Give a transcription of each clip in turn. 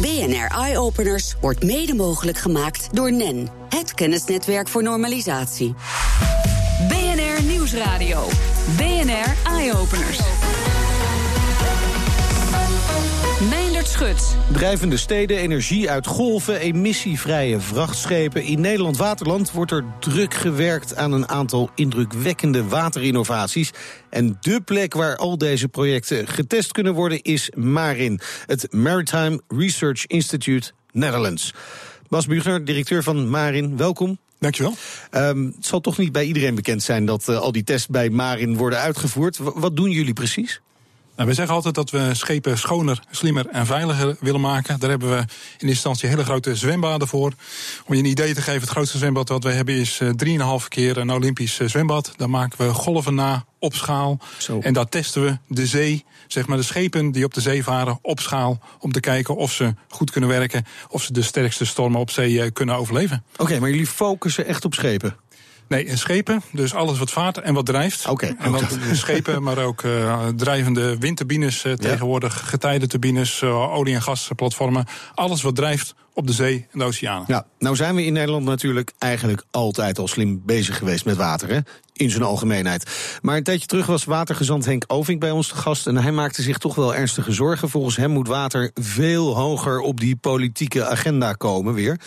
BNR Eye Openers wordt mede mogelijk gemaakt door NEN, het kennisnetwerk voor normalisatie. BNR Nieuwsradio. BNR Eye Openers. Schut. Drijvende steden, energie uit golven, emissievrije vrachtschepen. In Nederland Waterland wordt er druk gewerkt aan een aantal indrukwekkende waterinnovaties. En de plek waar al deze projecten getest kunnen worden is Marin, het Maritime Research Institute Netherlands. Bas Buchner, directeur van Marin, welkom. Dankjewel. Um, het zal toch niet bij iedereen bekend zijn dat uh, al die tests bij Marin worden uitgevoerd. W wat doen jullie precies? Nou, we zeggen altijd dat we schepen schoner, slimmer en veiliger willen maken. Daar hebben we in eerste instantie hele grote zwembaden voor. Om je een idee te geven, het grootste zwembad wat we hebben is 3,5 keer een Olympisch zwembad. Daar maken we golven na op schaal. Zo. En daar testen we de zee, zeg maar de schepen die op de zee varen, op schaal. Om te kijken of ze goed kunnen werken, of ze de sterkste stormen op zee kunnen overleven. Oké, okay, maar jullie focussen echt op schepen? Nee, schepen. Dus alles wat vaart en wat drijft. Oké. Okay, en dan schepen, maar ook uh, drijvende windturbines uh, tegenwoordig, getijdenturbines, uh, olie- en gasplatformen. Alles wat drijft op de zee en de oceanen. Ja, nou zijn we in Nederland natuurlijk eigenlijk altijd al slim bezig geweest met water, hè? In zijn algemeenheid. Maar een tijdje terug was watergezant Henk Oving bij ons te gast. En hij maakte zich toch wel ernstige zorgen. Volgens hem moet water veel hoger op die politieke agenda komen weer.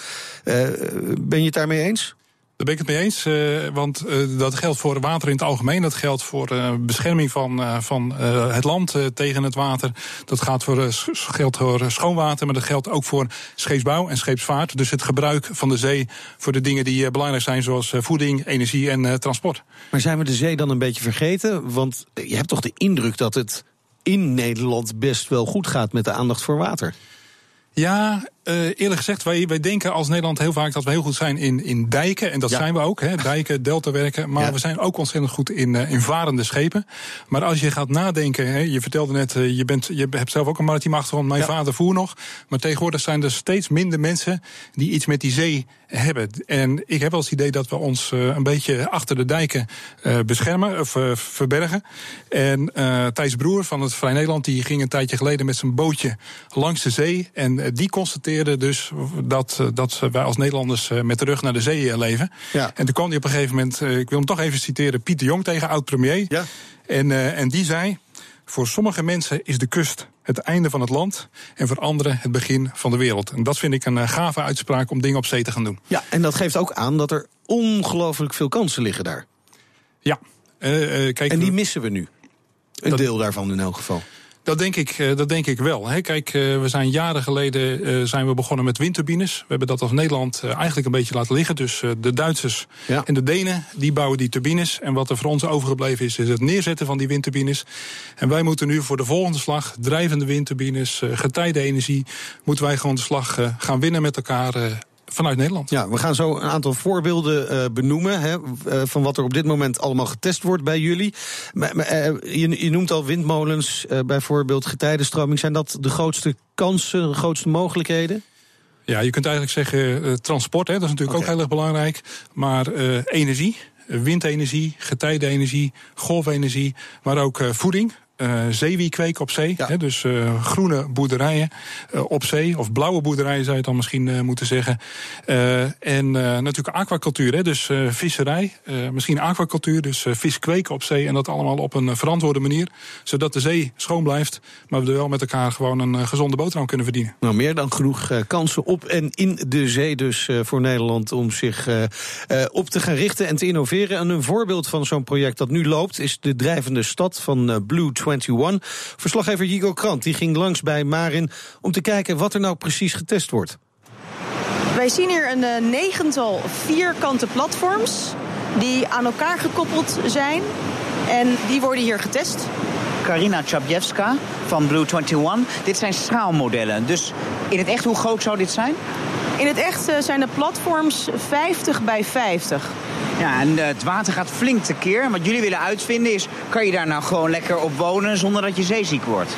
ben je het daarmee eens? Daar ben ik het mee eens. Uh, want uh, dat geldt voor water in het algemeen. Dat geldt voor uh, bescherming van, van het land tegen het water. Dat gaat voor, geldt voor schoonwater, maar dat geldt ook voor scheepsbouw en scheepsvaart. Dus het gebruik van de zee voor de dingen die belangrijk zijn, zoals voeding, energie en transport. Maar zijn we de zee dan een beetje vergeten? Want je hebt toch de indruk dat het in Nederland best wel goed gaat met de aandacht voor water? Ja, uh, eerlijk gezegd, wij, wij denken als Nederland heel vaak dat we heel goed zijn in, in dijken. En dat ja. zijn we ook, hè, dijken, deltawerken. Maar ja. we zijn ook ontzettend goed in, uh, in varende schepen. Maar als je gaat nadenken, hè, je vertelde net, uh, je, bent, je hebt zelf ook een maritieme achtergrond. Mijn ja. vader voer nog. Maar tegenwoordig zijn er steeds minder mensen die iets met die zee hebben. En ik heb wel het idee dat we ons een beetje achter de dijken beschermen of verbergen. En Thijs Broer van het Vrij Nederland, die ging een tijdje geleden met zijn bootje langs de zee. En die constateerde dus dat, dat wij als Nederlanders met de rug naar de zee leven. Ja. En toen kwam hij op een gegeven moment, ik wil hem toch even citeren, Pieter Jong tegen oud-premier. Ja. En, en die zei, voor sommige mensen is de kust het einde van het land en voor anderen het begin van de wereld. En dat vind ik een gave uitspraak om dingen op zee te gaan doen. Ja, en dat geeft ook aan dat er ongelooflijk veel kansen liggen daar. Ja. Uh, uh, kijk, en die missen we nu. Een dat, deel daarvan in elk geval. Dat denk ik, dat denk ik wel. Kijk, we zijn jaren geleden zijn we begonnen met windturbines. We hebben dat als Nederland eigenlijk een beetje laten liggen. Dus de Duitsers ja. en de Denen die bouwen die turbines. En wat er voor ons overgebleven is, is het neerzetten van die windturbines. En wij moeten nu voor de volgende slag, drijvende windturbines, getijdenenergie, moeten wij gewoon de slag gaan winnen met elkaar vanuit Nederland. Ja, we gaan zo een aantal voorbeelden uh, benoemen hè, uh, van wat er op dit moment allemaal getest wordt bij jullie. Maar, maar, uh, je, je, noemt al windmolens, bijvoorbeeld getijdenstroming. Zijn dat de grootste kansen, de grootste mogelijkheden? Ja, je kunt eigenlijk zeggen transport, hè, dat is natuurlijk okay. ook heel erg belangrijk. Maar energie, windenergie, getijdenenergie, golfenergie, maar ook voeding. Uh, zeewiekweek op zee. Ja. Hè, dus uh, groene boerderijen uh, op zee. Of blauwe boerderijen zou je het dan misschien moeten zeggen. en natuurlijk aquacultuur. Hè, dus visserij. misschien aquacultuur. Dus vis kweken op zee. En dat allemaal op een verantwoorde manier. Zodat de zee schoon blijft. Maar we er wel met elkaar gewoon een gezonde boterham kunnen verdienen. Nou, meer dan genoeg kansen op en in de zee. Dus voor Nederland om zich op te gaan richten en te innoveren. En een voorbeeld van zo'n project dat nu loopt... is de drijvende stad van Blue 21. Verslaggever Jigo Krant die ging langs bij Marin om te kijken wat er nou precies getest wordt. Wij zien hier een uh, negental vierkante platforms die aan elkaar gekoppeld zijn. En die worden hier getest. Karina Chabjewska van Blue 21. Dit zijn schaalmodellen. Dus in het echt, hoe groot zou dit zijn? In het echt uh, zijn de platforms 50 bij 50. Ja, en uh, het water gaat flink tekeer. Wat jullie willen uitvinden is, kan je daar nou gewoon lekker op wonen zonder dat je zeeziek wordt?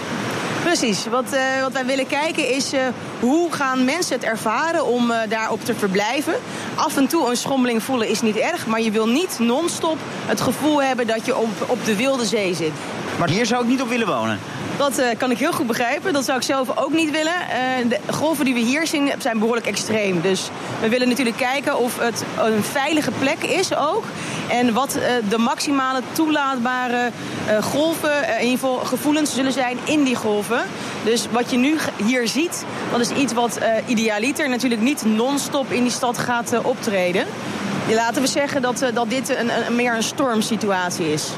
Precies. Wat, uh, wat wij willen kijken is uh, hoe gaan mensen het ervaren om uh, daarop te verblijven. Af en toe een schommeling voelen is niet erg, maar je wil niet non-stop het gevoel hebben dat je op, op de wilde zee zit. Maar hier zou ik niet op willen wonen? Dat uh, kan ik heel goed begrijpen. Dat zou ik zelf ook niet willen. Uh, de golven die we hier zien zijn behoorlijk extreem. Dus we willen natuurlijk kijken of het een veilige plek is ook. En wat uh, de maximale toelaatbare golven, in ieder geval gevoelens zullen zijn in die golven. Dus wat je nu hier ziet, dat is iets wat idealiter natuurlijk niet non-stop in die stad gaat optreden. Laten we zeggen dat, dat dit een, een, meer een stormsituatie is.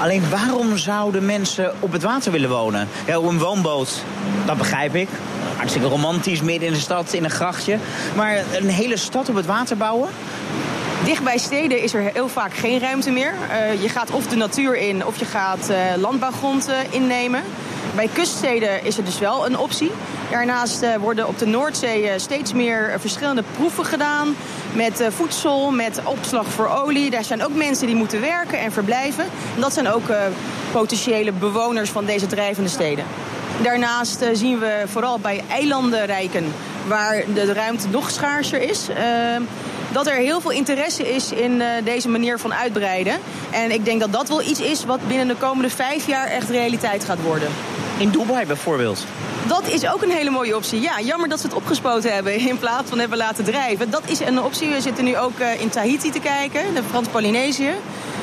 Alleen waarom zouden mensen op het water willen wonen? Ja, op een woonboot, dat begrijp ik. Hartstikke romantisch, midden in de stad, in een grachtje. Maar een hele stad op het water bouwen? Dicht bij steden is er heel vaak geen ruimte meer. Uh, je gaat of de natuur in of je gaat uh, landbouwgrond uh, innemen. Bij kuststeden is er dus wel een optie. Daarnaast uh, worden op de Noordzee uh, steeds meer verschillende proeven gedaan. Met voedsel, met opslag voor olie. Daar zijn ook mensen die moeten werken en verblijven. En dat zijn ook potentiële bewoners van deze drijvende steden. Daarnaast zien we vooral bij eilandenrijken, waar de ruimte nog schaarser is dat er heel veel interesse is in deze manier van uitbreiden. En ik denk dat dat wel iets is wat binnen de komende vijf jaar echt realiteit gaat worden. In Dubai bijvoorbeeld? Dat is ook een hele mooie optie. Ja, jammer dat ze het opgespoten hebben in plaats van hebben laten drijven. Dat is een optie. We zitten nu ook uh, in Tahiti te kijken, de Frans-Polynesië.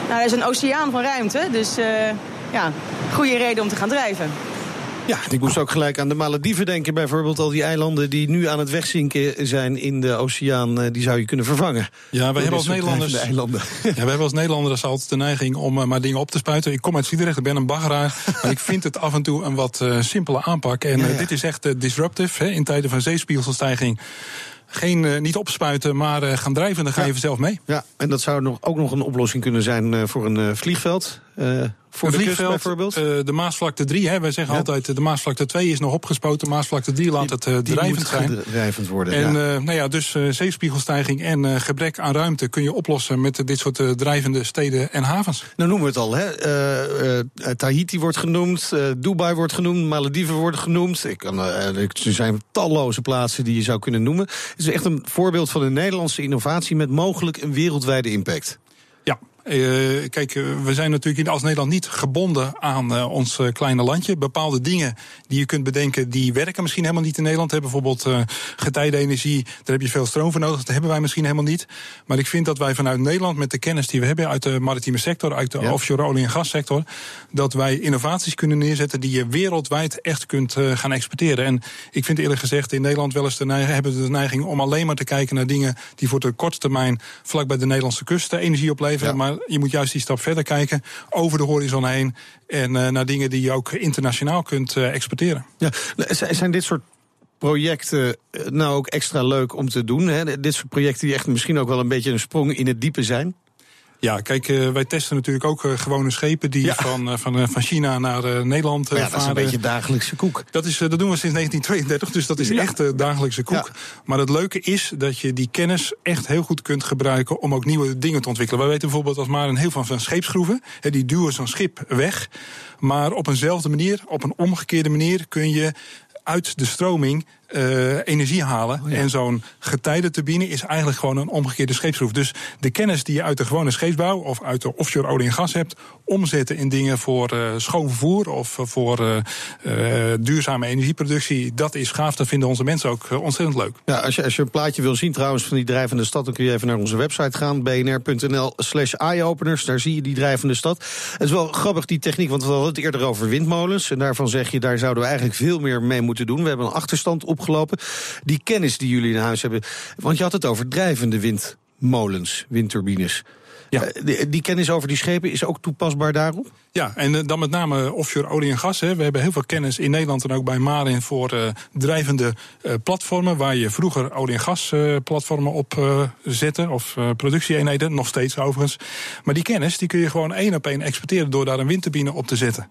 Nou, er is een oceaan van ruimte, dus uh, ja, goede reden om te gaan drijven. Ja, ik moest ook gelijk aan de Malediven denken. Bijvoorbeeld al die eilanden die nu aan het wegzinken zijn in de oceaan. Eh, die zou je kunnen vervangen. Ja, wij hebben als Nederlanders. Eilanden. Ja, wij hebben als Nederlanders altijd de neiging om uh, maar dingen op te spuiten. Ik kom uit Sliedrecht, ik ben een baggeraar. maar ik vind het af en toe een wat uh, simpele aanpak. En ja, ja. dit is echt disruptive hè, in tijden van zeespiegelstijging geen, uh, niet opspuiten, maar uh, gaan drijven. Dan ga je ja. zelf mee. Ja, en dat zou nog, ook nog een oplossing kunnen zijn uh, voor een vliegveld. Voor de vliegveld, bijvoorbeeld? Uh, de Maasvlakte 3, hè, wij zeggen ja. altijd de Maasvlakte 2 is nog opgespoten. Maasvlakte 3 laat het uh, drijvend zijn. Drijvend worden, en ja. uh, nou ja, dus zeespiegelstijging en gebrek aan ruimte kun je oplossen met dit soort drijvende steden en havens. Nou noemen we het al, hè. Tahiti wordt genoemd, Dubai wordt genoemd, Malediven worden genoemd. Ik kan, er zijn talloze plaatsen die je zou kunnen noemen. Het is echt een voorbeeld van een Nederlandse innovatie met mogelijk een wereldwijde impact. Ja, uh, kijk, we zijn natuurlijk als Nederland niet gebonden aan uh, ons kleine landje. Bepaalde dingen die je kunt bedenken, die werken misschien helemaal niet in Nederland. Hè. Bijvoorbeeld getijdenenergie, daar heb je veel stroom voor nodig. Dat hebben wij misschien helemaal niet. Maar ik vind dat wij vanuit Nederland, met de kennis die we hebben uit de maritieme sector, uit de ja. offshore olie- en gassector, dat wij innovaties kunnen neerzetten die je wereldwijd echt kunt gaan exporteren. En ik vind eerlijk gezegd in Nederland wel eens de neiging, hebben we de neiging om alleen maar te kijken naar dingen die voor de korte termijn vlak bij de Nederlandse kust energie opleveren. Ja. Maar je moet juist die stap verder kijken, over de horizon heen. En uh, naar dingen die je ook internationaal kunt uh, exporteren. Ja, zijn dit soort projecten nou ook extra leuk om te doen? Hè? Dit soort projecten die echt misschien ook wel een beetje een sprong in het diepe zijn? Ja, kijk, uh, wij testen natuurlijk ook uh, gewone schepen die ja. van, uh, van, van China naar Nederland ja, varen. Dat is een beetje dagelijkse koek. Dat, is, dat doen we sinds 1932, dus dat is ja. echt dagelijkse koek. Maar het leuke is dat je die kennis echt heel goed kunt gebruiken om ook nieuwe dingen te ontwikkelen. Wij weten bijvoorbeeld als maar een heel van, van scheepsschroeven, hè, die duwen zo'n schip weg. Maar op eenzelfde manier, op een omgekeerde manier, kun je uit de stroming uh, energie halen. Oh ja. En zo'n getijdenturbine is eigenlijk gewoon een omgekeerde scheepsschroef. Dus de kennis die je uit de gewone scheepsbouw of uit de offshore olie en gas hebt, omzetten in dingen voor uh, schoon vervoer of voor uh, duurzame energieproductie, dat is gaaf. Dat vinden onze mensen ook ontzettend leuk. Ja, als je, als je een plaatje wil zien trouwens van die drijvende stad, dan kun je even naar onze website gaan, bnr.nl/slash eyeopeners. Daar zie je die drijvende stad. Het is wel grappig die techniek, want we hadden het eerder over windmolens. En daarvan zeg je, daar zouden we eigenlijk veel meer mee moeten doen. We hebben een achterstand op opgelopen. Die kennis die jullie in huis hebben. Want je had het over drijvende windmolens, windturbines. Ja. Uh, die, die, kennis over die schepen is ook toepasbaar daarop? Ja, en uh, dan met name offshore olie en gas. Hè. We hebben heel veel kennis in Nederland en ook bij Marin voor uh, drijvende platformen. Waar je vroeger olie- en gasplatformen op zette. Of productieeenheden, nog steeds overigens. Maar die kennis die kun je gewoon één op één exporteren door daar een windturbine op te zetten.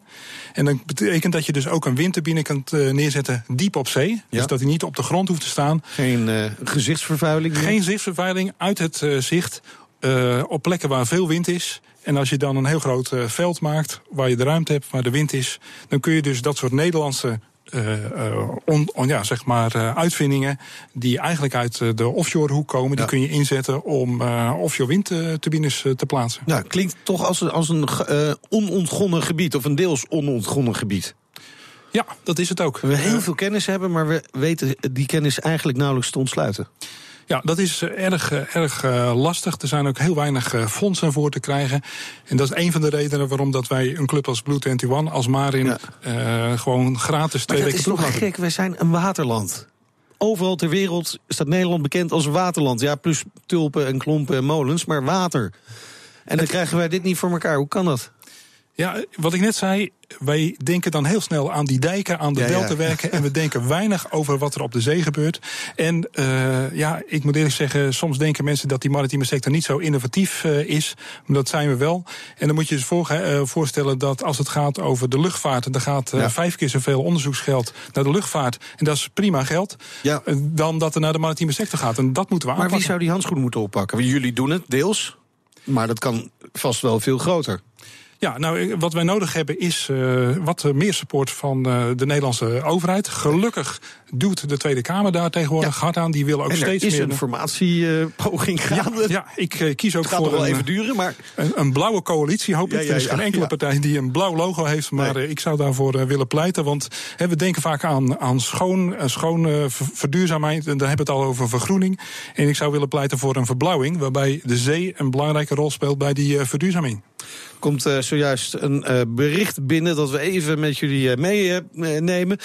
En dat betekent dat je dus ook een windturbine kunt neerzetten diep op zee. Ja. Dus dat hij niet op de grond hoeft te staan. Geen gezichtsvervuiling? Geen gezichtsvervuiling, uit het zicht uh, op plekken waar veel wind is. En als je dan een heel groot uh, veld maakt, waar je de ruimte hebt, waar de wind is, dan kun je dus dat soort Nederlandse uh, on, on, ja, zeg maar, uitvindingen die eigenlijk uit de offshore hoek komen, ja. die kun je inzetten om offshore windturbines te plaatsen. Ja, klinkt toch als een, als een onontgonnen gebied of een deels onontgonnen gebied. Ja, dat is het ook. We heel veel kennis hebben, maar we weten die kennis eigenlijk nauwelijks te ontsluiten. Ja, dat is eh, erg, eh, erg eh, lastig. Er zijn ook heel weinig fondsen voor te krijgen. En dat is een van de redenen waarom dat wij een club als Blue 21, als Marin, ja. gewoon gratis twee weken ploeg laten. gek, wij zijn een waterland. Overal ter wereld staat Nederland bekend als waterland. Ja, plus tulpen en klompen en molens, maar water. En dan krijgen wij dit niet voor elkaar. Hoe kan dat? Ja, wat ik net zei, wij denken dan heel snel aan die dijken, aan de ja, deltawerken. En we denken weinig over wat er op de zee gebeurt. En uh, ja, ik moet eerlijk zeggen, soms denken mensen dat die maritieme sector niet zo innovatief uh, is. Maar dat zijn we wel. En dan moet je je voor, uh, voorstellen dat als het gaat over de luchtvaart, dan gaat ja. vijf keer zoveel onderzoeksgeld naar de luchtvaart. En dat is prima geld. Ja. Dan dat er naar de maritieme sector gaat. En dat moeten we aanpakken. Maar wie zou die handschoen moeten oppakken? Jullie doen het, deels. Maar dat kan vast wel veel groter. Ja, nou, wat wij nodig hebben is uh, wat meer support van uh, de Nederlandse overheid. Gelukkig doet de Tweede Kamer daar tegenwoordig ja. hard aan. Die willen ook en steeds meer. is een formatiepoging uh, gaande. Ja, ja, ik uh, kies ook het gaat voor wel een, even duren, maar een, een blauwe coalitie. Hoop ik. Ja, er is geen enkele partij die een blauw logo heeft, maar nee. ik zou daarvoor willen pleiten. Want hè, we denken vaak aan, aan schoon, schoon verduurzaamheid. En dan hebben we het al over vergroening. En ik zou willen pleiten voor een verblauwing, waarbij de zee een belangrijke rol speelt bij die verduurzaming komt uh, zojuist een uh, bericht binnen dat we even met jullie uh, meenemen.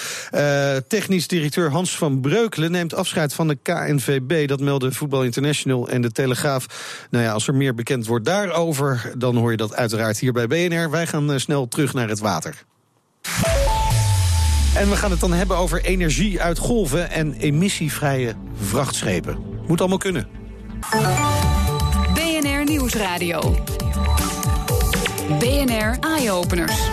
technisch directeur Hans van Breukelen neemt afscheid van de KNVB. Dat melden Voetbal International en de Telegraaf. Nou ja, als er meer bekend wordt daarover, dan hoor je dat uiteraard hier bij BNR. Wij gaan snel terug naar het water. En we gaan het dan hebben over energie uit golven en emissievrije vrachtschepen. Moet allemaal kunnen. BNR Nieuwsradio. BNR Eye-Openers.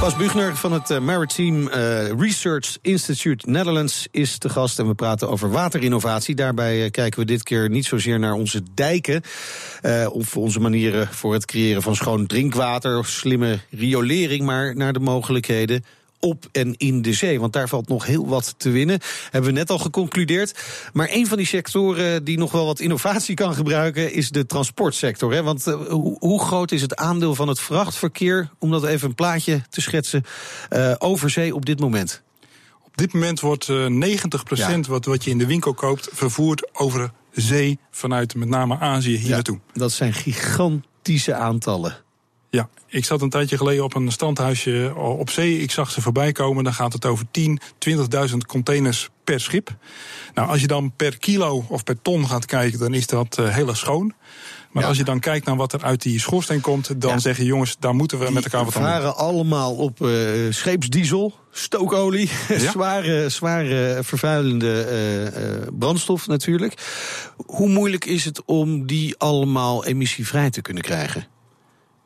Bas Bugner van het Maritime Research Institute Netherlands is te gast. En we praten over waterinnovatie. Daarbij kijken we dit keer niet zozeer naar onze dijken. Of onze manieren voor het creëren van schoon drinkwater of slimme riolering. Maar naar de mogelijkheden op en in de zee. Want daar valt nog heel wat te winnen. Hebben we net al geconcludeerd. Maar een van die sectoren die nog wel wat innovatie kan gebruiken... is de transportsector. Hè? Want uh, hoe, hoe, groot is het aandeel van het vrachtverkeer... om dat even een plaatje te schetsen, uh, over zee op dit moment? Op dit moment wordt uh, 90 ja. wat, wat je in de winkel koopt... vervoerd over zee vanuit met name Azië hier ja, naartoe. Dat zijn gigantische aantallen. Ja, ik zat een tijdje geleden op een standhuisje op zee. Ik zag ze voorbij komen. Dan gaat het over 10, 20.000 containers per schip. Nou, als je dan per kilo of per ton gaat kijken, dan is dat uh, heel erg schoon. Maar ja. als je dan kijkt naar wat er uit die schoorsteen komt, dan ja. zeg je jongens, daar moeten we die met elkaar wat aan doen. Varen allemaal op uh, scheepsdiesel, stookolie, ja. zware, zware vervuilende uh, brandstof natuurlijk. Hoe moeilijk is het om die allemaal emissievrij te kunnen krijgen?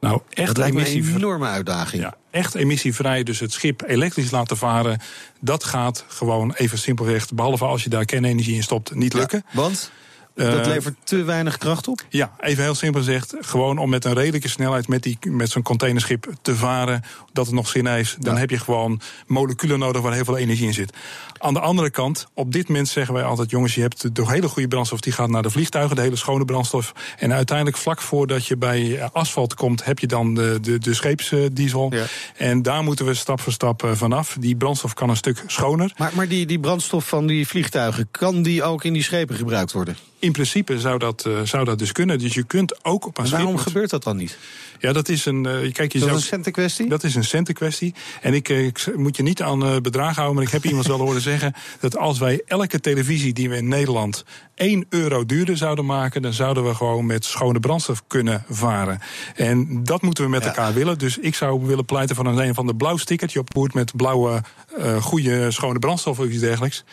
Nou, echt dat lijkt me een enorme uitdaging. Ja, echt emissievrij, dus het schip elektrisch laten varen, dat gaat gewoon even simpelweg, behalve als je daar kernenergie in stopt, niet lukken. Ja, want? Dat levert te weinig kracht op? Ja, even heel simpel gezegd. Gewoon om met een redelijke snelheid met, die, met zo'n containerschip te varen. Dat het nog zin heeft. Dan ja. heb je gewoon moleculen nodig waar heel veel energie in zit. Aan de andere kant, op dit moment zeggen wij altijd: jongens, je hebt de hele goede brandstof die gaat naar de vliegtuigen, de hele schone brandstof. En uiteindelijk, vlak voordat je bij asfalt komt, heb je dan de, de, de scheepsdiesel. Ja. En daar moeten we stap voor stap vanaf. Die brandstof kan een stuk schoner. Maar, maar die, die brandstof van die vliegtuigen, kan die ook in die schepen gebruikt worden? In principe zou dat, uh, zou dat dus kunnen. Dus je kunt ook op een. Waarom gebeurt dat dan niet? Ja, dat is een. Uh, kijk, je dat is een centenkwestie? Dat is een centenkwestie. En ik, ik moet je niet aan uh, bedragen houden, maar ik heb iemand wel horen zeggen dat als wij elke televisie die we in Nederland 1 euro duurder zouden maken, dan zouden we gewoon met schone brandstof kunnen varen. En dat moeten we met ja. elkaar willen. Dus ik zou willen pleiten van een, een van de blauw stickertje op boord met blauwe, uh, goede, schone brandstof of iets dergelijks.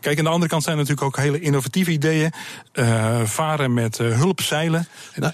Kijk, aan de andere kant zijn er natuurlijk ook hele innovatieve ideeën. Varen met hulpzeilen. Nou.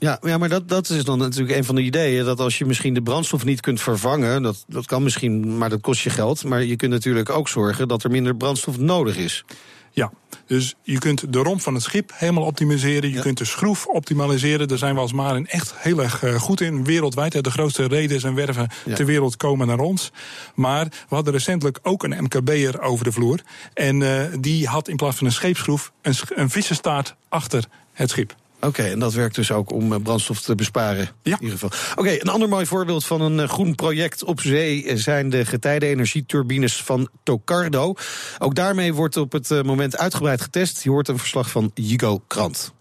Ja, ja, maar dat, dat is dan natuurlijk een van de ideeën. Dat als je misschien de brandstof niet kunt vervangen, dat, dat kan misschien, maar dat kost je geld. Maar je kunt natuurlijk ook zorgen dat er minder brandstof nodig is. Ja, dus je kunt de romp van het schip helemaal optimaliseren. Je ja. kunt de schroef optimaliseren. Daar zijn we als Marin echt heel erg uh, goed in. Wereldwijd. De grootste reders en werven ja. ter wereld komen naar ons. Maar we hadden recentelijk ook een MKB'er over de vloer. En uh, die had in plaats van een scheepsschroef een, een vissenstaart achter het schip. Oké, en dat werkt dus ook om brandstof te besparen. Ja. In ieder geval. Oké, een ander mooi voorbeeld van een groen project op zee zijn de getijdenenergieturbines van Tocardo. Ook daarmee wordt op het moment uitgebreid getest. Je hoort een verslag van Jigo Krant.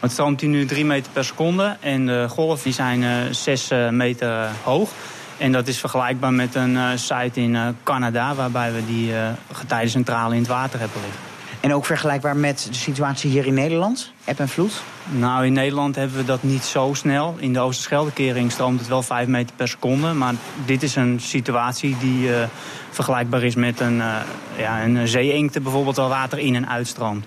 Het stroomt hier nu 3 meter per seconde en de golven die zijn 6 meter hoog. En dat is vergelijkbaar met een site in Canada, waarbij we die getijdencentrale in het water hebben liggen. En ook vergelijkbaar met de situatie hier in Nederland? Eb en vloed? Nou, in Nederland hebben we dat niet zo snel. In de Oosterscheldekering stroomt het wel 5 meter per seconde. Maar dit is een situatie die vergelijkbaar is met een, ja, een zeeengte, bijvoorbeeld, waar water in en uitstroomt.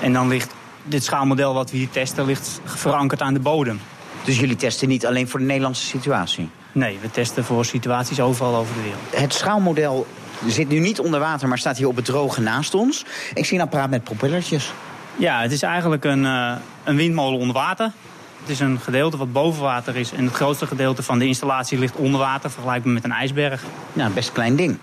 En dan ligt dit schaalmodel wat we hier testen, ligt verankerd aan de bodem. Dus jullie testen niet alleen voor de Nederlandse situatie? Nee, we testen voor situaties overal over de wereld. Het schaalmodel zit nu niet onder water, maar staat hier op het droge naast ons. Ik zie een apparaat met propellertjes. Ja, het is eigenlijk een, uh, een windmolen onder water. Het is een gedeelte wat boven water is. En het grootste gedeelte van de installatie ligt onder water, vergelijkbaar met een ijsberg. Ja, best een klein ding.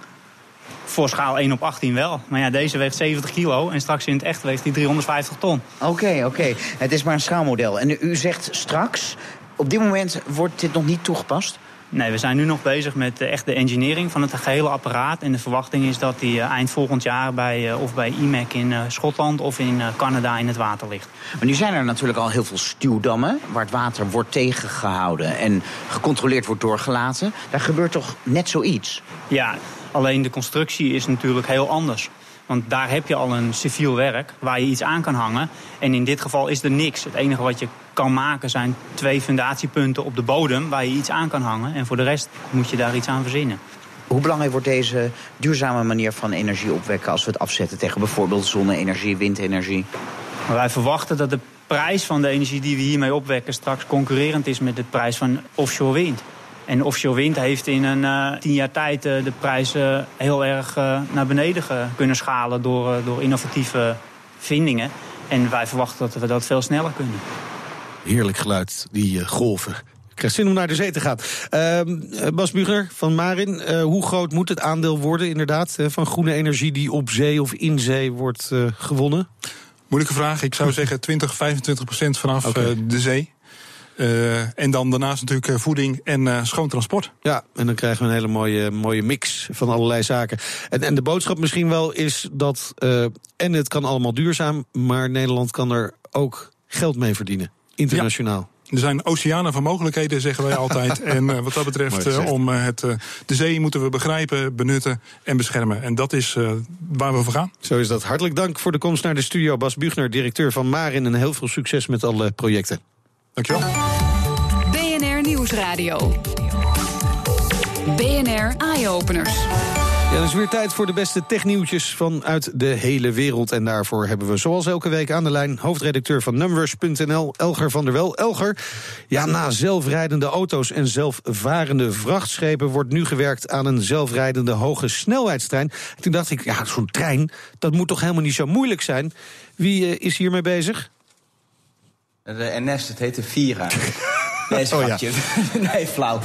Voor schaal 1 op 18 wel. Maar ja, deze weegt 70 kilo en straks in het echt weegt die 350 ton. Oké, okay, oké. Okay. Het is maar een schaalmodel. En u zegt straks, op dit moment wordt dit nog niet toegepast? Nee, we zijn nu nog bezig met de echte engineering van het gehele apparaat. En de verwachting is dat die eind volgend jaar bij, of bij IMEC in Schotland of in Canada in het water ligt. Maar nu zijn er natuurlijk al heel veel stuwdammen waar het water wordt tegengehouden en gecontroleerd wordt doorgelaten. Daar gebeurt toch net zoiets? Ja, alleen de constructie is natuurlijk heel anders. Want daar heb je al een civiel werk waar je iets aan kan hangen. En in dit geval is er niks. Het enige wat je kan maken zijn twee fundatiepunten op de bodem waar je iets aan kan hangen. En voor de rest moet je daar iets aan verzinnen. Hoe belangrijk wordt deze duurzame manier van energie opwekken als we het afzetten tegen bijvoorbeeld zonne-energie, windenergie? Wij verwachten dat de prijs van de energie die we hiermee opwekken straks concurrerend is met de prijs van offshore wind. En offshore wind heeft in een uh, tien jaar tijd uh, de prijzen heel erg uh, naar beneden kunnen schalen door, door innovatieve vindingen. En wij verwachten dat we dat veel sneller kunnen. Heerlijk geluid, die golven. Ik krijg zin om naar de zee te gaan. Uh, Bas Buger van Marin, uh, hoe groot moet het aandeel worden inderdaad van groene energie die op zee of in zee wordt uh, gewonnen? Moeilijke vraag. Ik zou zeggen 20, 25 procent vanaf okay. de zee. Uh, en dan daarnaast natuurlijk voeding en uh, schoon transport. Ja, en dan krijgen we een hele mooie, mooie mix van allerlei zaken. En, en de boodschap misschien wel is dat. Uh, en het kan allemaal duurzaam, maar Nederland kan er ook geld mee verdienen. Internationaal. Ja. Er zijn oceanen van mogelijkheden, zeggen wij altijd. en uh, wat dat betreft, uh, om uh, het, de zee moeten we begrijpen, benutten en beschermen. En dat is waar we voor gaan. Zo is dat. Hartelijk dank voor de komst naar de studio. Bas Buchner, directeur van Marin. En heel veel succes met alle projecten. Dankjewel. BNR Nieuwsradio. BNR Eye-Openers. Ja, het is weer tijd voor de beste technieuwtjes vanuit de hele wereld. En daarvoor hebben we zoals elke week aan de lijn... hoofdredacteur van Numbers.nl, Elger van der Wel. Elger, ja, na zelfrijdende auto's en zelfvarende vrachtschepen... wordt nu gewerkt aan een zelfrijdende hoge snelheidstrein. En toen dacht ik, ja, zo'n trein, dat moet toch helemaal niet zo moeilijk zijn? Wie uh, is hiermee bezig? De NS, het heet de Vira. Nee, Oh, ja. nee, flauw.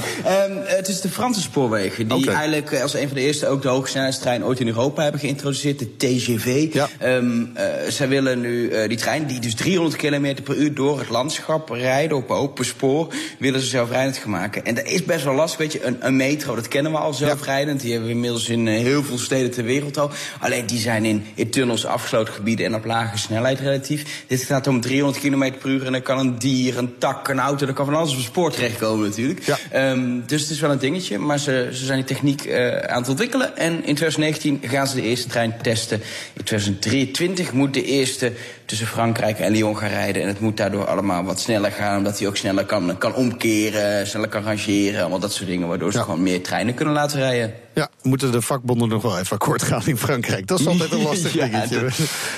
Um, het is de Franse spoorwegen die eigenlijk als een van de eerste ook de hogesnelheidstrein ooit in Europa hebben geïntroduceerd, de TGV. Ja. Um, uh, zij willen nu uh, die trein, die dus 300 km per uur door het landschap rijden op open spoor, willen ze zelfrijdend gaan maken. En dat is best wel lastig, weet je. Een, een metro, dat kennen we al zelfrijdend. Die hebben we inmiddels in uh, heel veel steden ter wereld al. Alleen die zijn in, in tunnels, afgesloten gebieden en op lage snelheid relatief. Dit gaat om 300 km per uur en dan kan een dier, een tak, een auto, dan kan van alles op het spoor terechtkomen natuurlijk. Ja. Um, dus het is wel een dingetje, maar ze, ze zijn die techniek uh, aan het ontwikkelen. En in 2019 gaan ze de eerste trein testen. In 2023 moet de eerste tussen Frankrijk en Lyon gaan rijden. En het moet daardoor allemaal wat sneller gaan, omdat hij ook sneller kan, kan omkeren, sneller kan rangeren, allemaal dat soort dingen, waardoor ze Ja. gewoon meer treinen kunnen laten rijden. Ja, moeten de vakbonden nog wel even akkoord gaan in Frankrijk. Dat is altijd een lastig Ja, dingetje.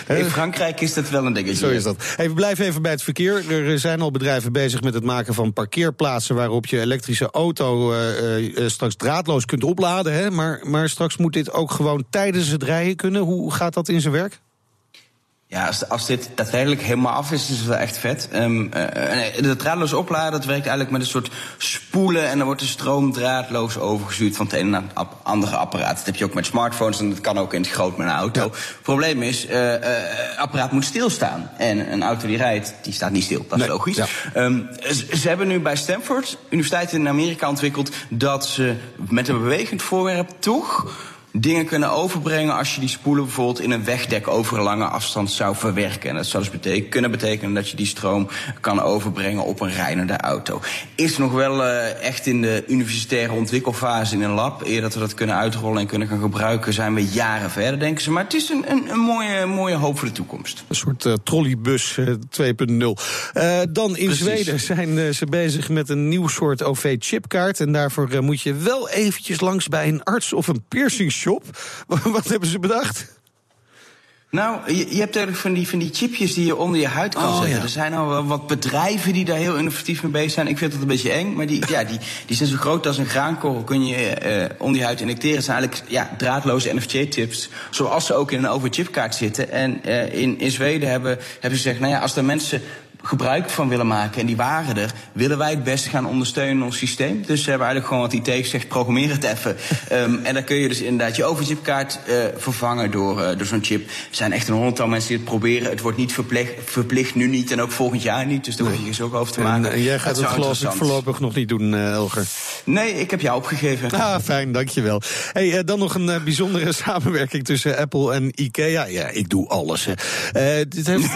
dat- in Frankrijk is dat wel een dingetje. Zo is dat. Hey, we blijven even bij het verkeer. Er zijn al bedrijven bezig met het maken van parkeerplaatsen... waarop je elektrische auto eh, eh, straks draadloos kunt opladen. Hè? Maar, maar straks moet dit ook gewoon tijdens het rijden kunnen. Hoe gaat dat in zijn werk? Ja, als, als dit daadwerkelijk helemaal af is, is het wel echt vet. Um, uh, de draadloos opladen, dat werkt eigenlijk met een soort spoelen... en dan wordt de stroom draadloos overgestuurd van het ene naar het andere apparaat. Dat heb je ook met smartphones en dat kan ook in het groot met een auto. Het probleem is, uh, uh, het apparaat moet stilstaan. En een auto die rijdt, die staat niet stil. Dat is logisch. Ja. Um, ze, ze, hebben nu bij Stanford, universiteit in Amerika, ontwikkeld... dat ze met een bewegend voorwerp toch dingen kunnen overbrengen als je die spoelen bijvoorbeeld in een wegdek over een lange afstand zou verwerken. En dat zou dus betekenen, kunnen betekenen dat je die stroom kan overbrengen op een rijdende auto. Is nog wel uh, echt in de universitaire ontwikkelfase in een lab. Eer dat we dat kunnen uitrollen en kunnen gaan gebruiken, zijn we jaren verder, denken ze. Maar het is een, een, een mooie, mooie hoop voor de toekomst. Een soort uh, trolleybus uh, 2.0. dan in Precies. Zweden zijn ze bezig met een nieuw soort OV-chipkaart. En daarvoor moet je wel eventjes langs bij een arts of een piercing Wat hebben ze bedacht? Nou, je, je hebt eigenlijk van die, van die chipjes die je onder je huid kan oh, zetten. Ja. Er zijn al wat bedrijven die daar heel innovatief mee bezig zijn. Ik vind het een beetje eng, maar die, ja, die, die zijn zo groot als een graankorrel. Kun je uh, onder je huid injecteren. Het zijn eigenlijk ja, draadloze NFC-chips. Zoals ze ook in een overchipkaart zitten. En uh, in, in Zweden hebben, hebben ze gezegd, nou ja, als er mensen gebruik van willen maken en die waren er, willen wij het beste gaan ondersteunen in ons systeem. Dus ze hebben eigenlijk gewoon wat IT gezegd, programmeer het even. um, en dan kun je dus inderdaad je overchipkaart uh, vervangen door, uh, door zo'n chip. Er zijn echt een honderdtal mensen die het proberen. Het wordt niet verplicht, verplicht nu niet en ook volgend jaar niet. Dus daar hoef je je ook over te maken. En, en jij gaat het, het geloof ik voorlopig nog niet doen, uh, Elger. Nee, ik heb jou opgegeven. Ah, fijn, dankjewel. Hey, dan nog een bijzondere samenwerking tussen Apple en IKEA. Ja, ik doe alles. Dit heeft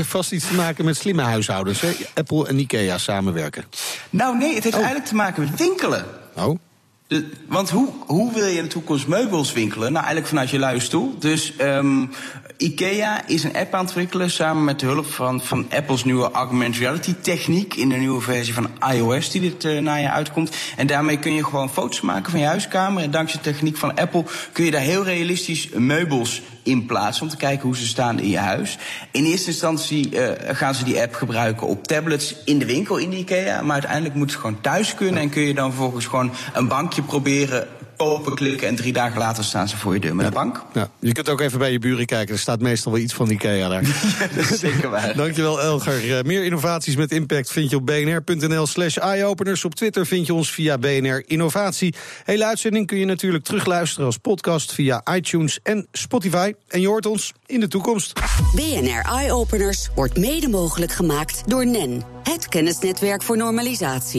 vast iets te maken met slimme huishoudens, hè? Apple en Ikea samenwerken. Nou nee, het heeft oh. eigenlijk te maken met winkelen. Oh. De, want hoe, hoe wil je in de toekomst meubels winkelen? Nou, eigenlijk vanuit je luie stoel. Dus um, IKEA is een app aan het ontwikkelen samen met de hulp van, van Apple's nieuwe augmented reality techniek in de nieuwe versie van iOS die dit uh, najaar uitkomt. En daarmee kun je gewoon foto's maken van je huiskamer. En dankzij de techniek van Apple kun je daar heel realistisch meubels in plaatsen om te kijken hoe ze staan in je huis. In eerste instantie uh, gaan ze die app gebruiken op tablets in de winkel in de IKEA. Maar uiteindelijk moet het gewoon thuis kunnen. En kun je dan vervolgens gewoon een bankje proberen openklikken en drie dagen later staan ze voor je deur met ja. een bank. Ja. Je kunt ook even bij je buren kijken. Er staat meestal wel iets van IKEA daar. ja, zeker waar. Dankjewel Elger. Uh, meer innovaties met impact vind je op bnr.nl slash eyeopeners. Op Twitter vind je ons via BNR Innovatie. Hele uitzending kun je natuurlijk terugluisteren als podcast via iTunes en Spotify. En je hoort ons in de toekomst. BNR Eyeopeners wordt mede mogelijk gemaakt door NEN. Het kennisnetwerk voor normalisatie.